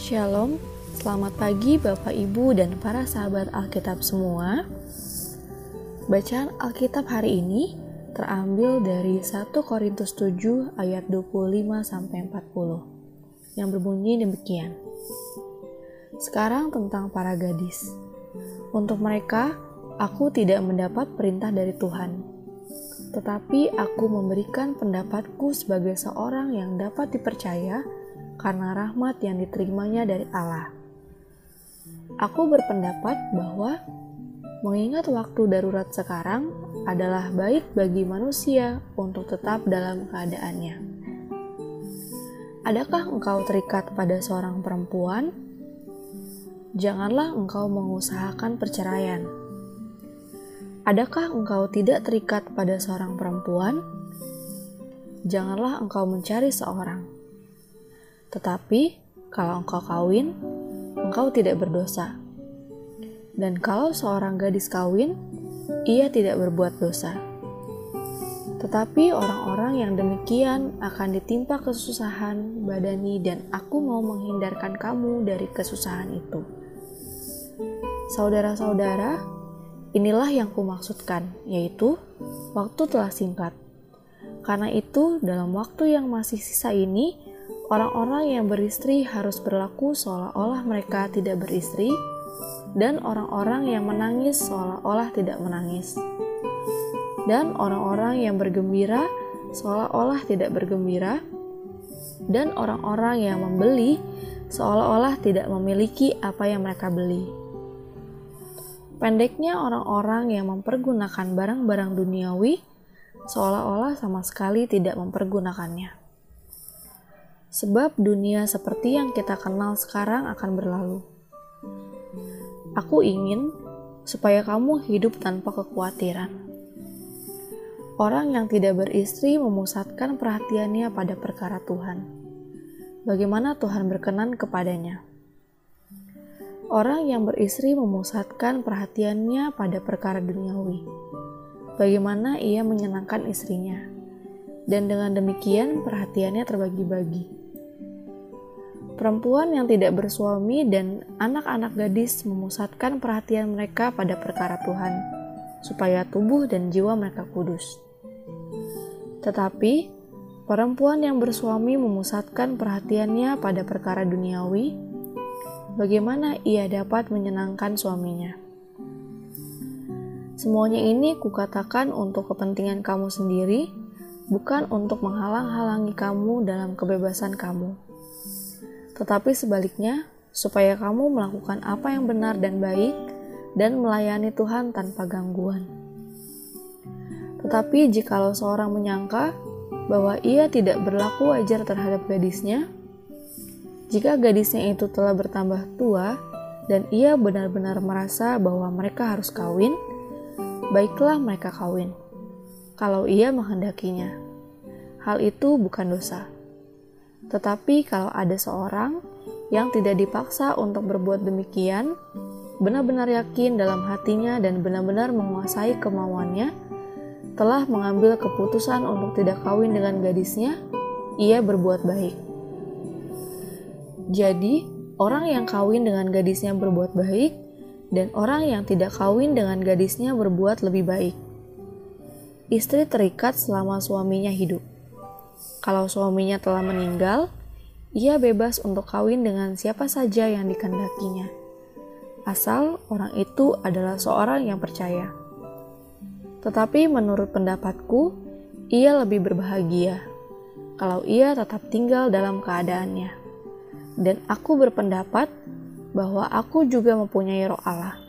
Shalom, selamat pagi Bapak Ibu dan para sahabat Alkitab semua. Bacaan Alkitab hari ini terambil dari 1 Korintus 7 ayat 25 sampai 40 yang berbunyi demikian. Sekarang tentang para gadis. Untuk mereka, aku tidak mendapat perintah dari Tuhan. Tetapi aku memberikan pendapatku sebagai seorang yang dapat dipercaya karena rahmat yang diterimanya dari Allah. Aku berpendapat bahwa mengingat waktu darurat sekarang adalah baik bagi manusia untuk tetap dalam keadaannya. Adakah engkau terikat pada seorang perempuan? Janganlah engkau mengusahakan perceraian. Adakah engkau tidak terikat pada seorang perempuan? Janganlah engkau mencari seorang tetapi kalau engkau kawin, engkau tidak berdosa. Dan kalau seorang gadis kawin, ia tidak berbuat dosa. Tetapi orang-orang yang demikian akan ditimpa kesusahan badani dan aku mau menghindarkan kamu dari kesusahan itu. Saudara-saudara, inilah yang kumaksudkan, yaitu waktu telah singkat. Karena itu, dalam waktu yang masih sisa ini, Orang-orang yang beristri harus berlaku seolah-olah mereka tidak beristri, dan orang-orang yang menangis seolah-olah tidak menangis, dan orang-orang yang bergembira seolah-olah tidak bergembira, dan orang-orang yang membeli seolah-olah tidak memiliki apa yang mereka beli. Pendeknya, orang-orang yang mempergunakan barang-barang duniawi seolah-olah sama sekali tidak mempergunakannya sebab dunia seperti yang kita kenal sekarang akan berlalu. Aku ingin supaya kamu hidup tanpa kekhawatiran. Orang yang tidak beristri memusatkan perhatiannya pada perkara Tuhan. Bagaimana Tuhan berkenan kepadanya? Orang yang beristri memusatkan perhatiannya pada perkara duniawi. Bagaimana ia menyenangkan istrinya? Dan dengan demikian perhatiannya terbagi-bagi Perempuan yang tidak bersuami dan anak-anak gadis memusatkan perhatian mereka pada perkara Tuhan, supaya tubuh dan jiwa mereka kudus. Tetapi perempuan yang bersuami memusatkan perhatiannya pada perkara duniawi, bagaimana ia dapat menyenangkan suaminya. Semuanya ini kukatakan untuk kepentingan kamu sendiri, bukan untuk menghalang-halangi kamu dalam kebebasan kamu tetapi sebaliknya, supaya kamu melakukan apa yang benar dan baik dan melayani Tuhan tanpa gangguan. Tetapi jikalau seorang menyangka bahwa ia tidak berlaku wajar terhadap gadisnya, jika gadisnya itu telah bertambah tua dan ia benar-benar merasa bahwa mereka harus kawin, baiklah mereka kawin. Kalau ia menghendakinya, hal itu bukan dosa. Tetapi kalau ada seorang yang tidak dipaksa untuk berbuat demikian, benar-benar yakin dalam hatinya dan benar-benar menguasai kemauannya, telah mengambil keputusan untuk tidak kawin dengan gadisnya, ia berbuat baik. Jadi, orang yang kawin dengan gadisnya berbuat baik, dan orang yang tidak kawin dengan gadisnya berbuat lebih baik. Istri terikat selama suaminya hidup. Kalau suaminya telah meninggal, ia bebas untuk kawin dengan siapa saja yang dikendakinya, asal orang itu adalah seorang yang percaya. Tetapi menurut pendapatku, ia lebih berbahagia kalau ia tetap tinggal dalam keadaannya. Dan aku berpendapat bahwa aku juga mempunyai roh Allah.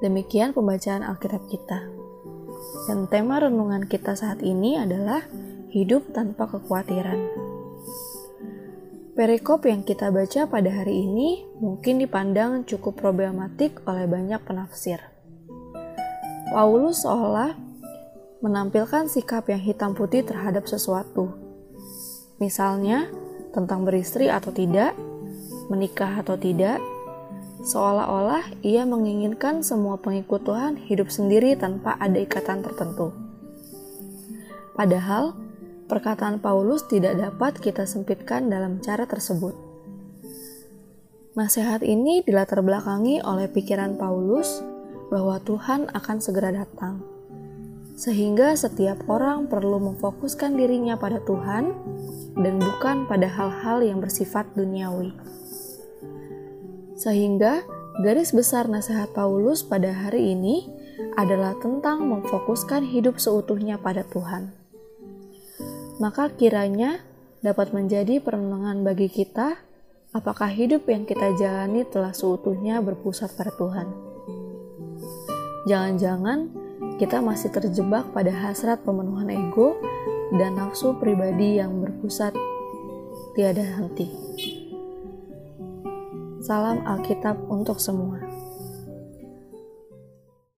Demikian pembacaan Alkitab kita. Dan tema renungan kita saat ini adalah hidup tanpa kekhawatiran. Perikop yang kita baca pada hari ini mungkin dipandang cukup problematik oleh banyak penafsir. Paulus seolah menampilkan sikap yang hitam putih terhadap sesuatu. Misalnya, tentang beristri atau tidak, menikah atau tidak, seolah-olah ia menginginkan semua pengikut Tuhan hidup sendiri tanpa ada ikatan tertentu. Padahal, perkataan Paulus tidak dapat kita sempitkan dalam cara tersebut. Nasihat ini dilatar belakangi oleh pikiran Paulus bahwa Tuhan akan segera datang. Sehingga setiap orang perlu memfokuskan dirinya pada Tuhan dan bukan pada hal-hal yang bersifat duniawi. Sehingga garis besar nasihat Paulus pada hari ini adalah tentang memfokuskan hidup seutuhnya pada Tuhan. Maka kiranya dapat menjadi perenungan bagi kita apakah hidup yang kita jalani telah seutuhnya berpusat pada Tuhan. Jangan-jangan kita masih terjebak pada hasrat pemenuhan ego dan nafsu pribadi yang berpusat tiada henti. Salam Alkitab untuk semua.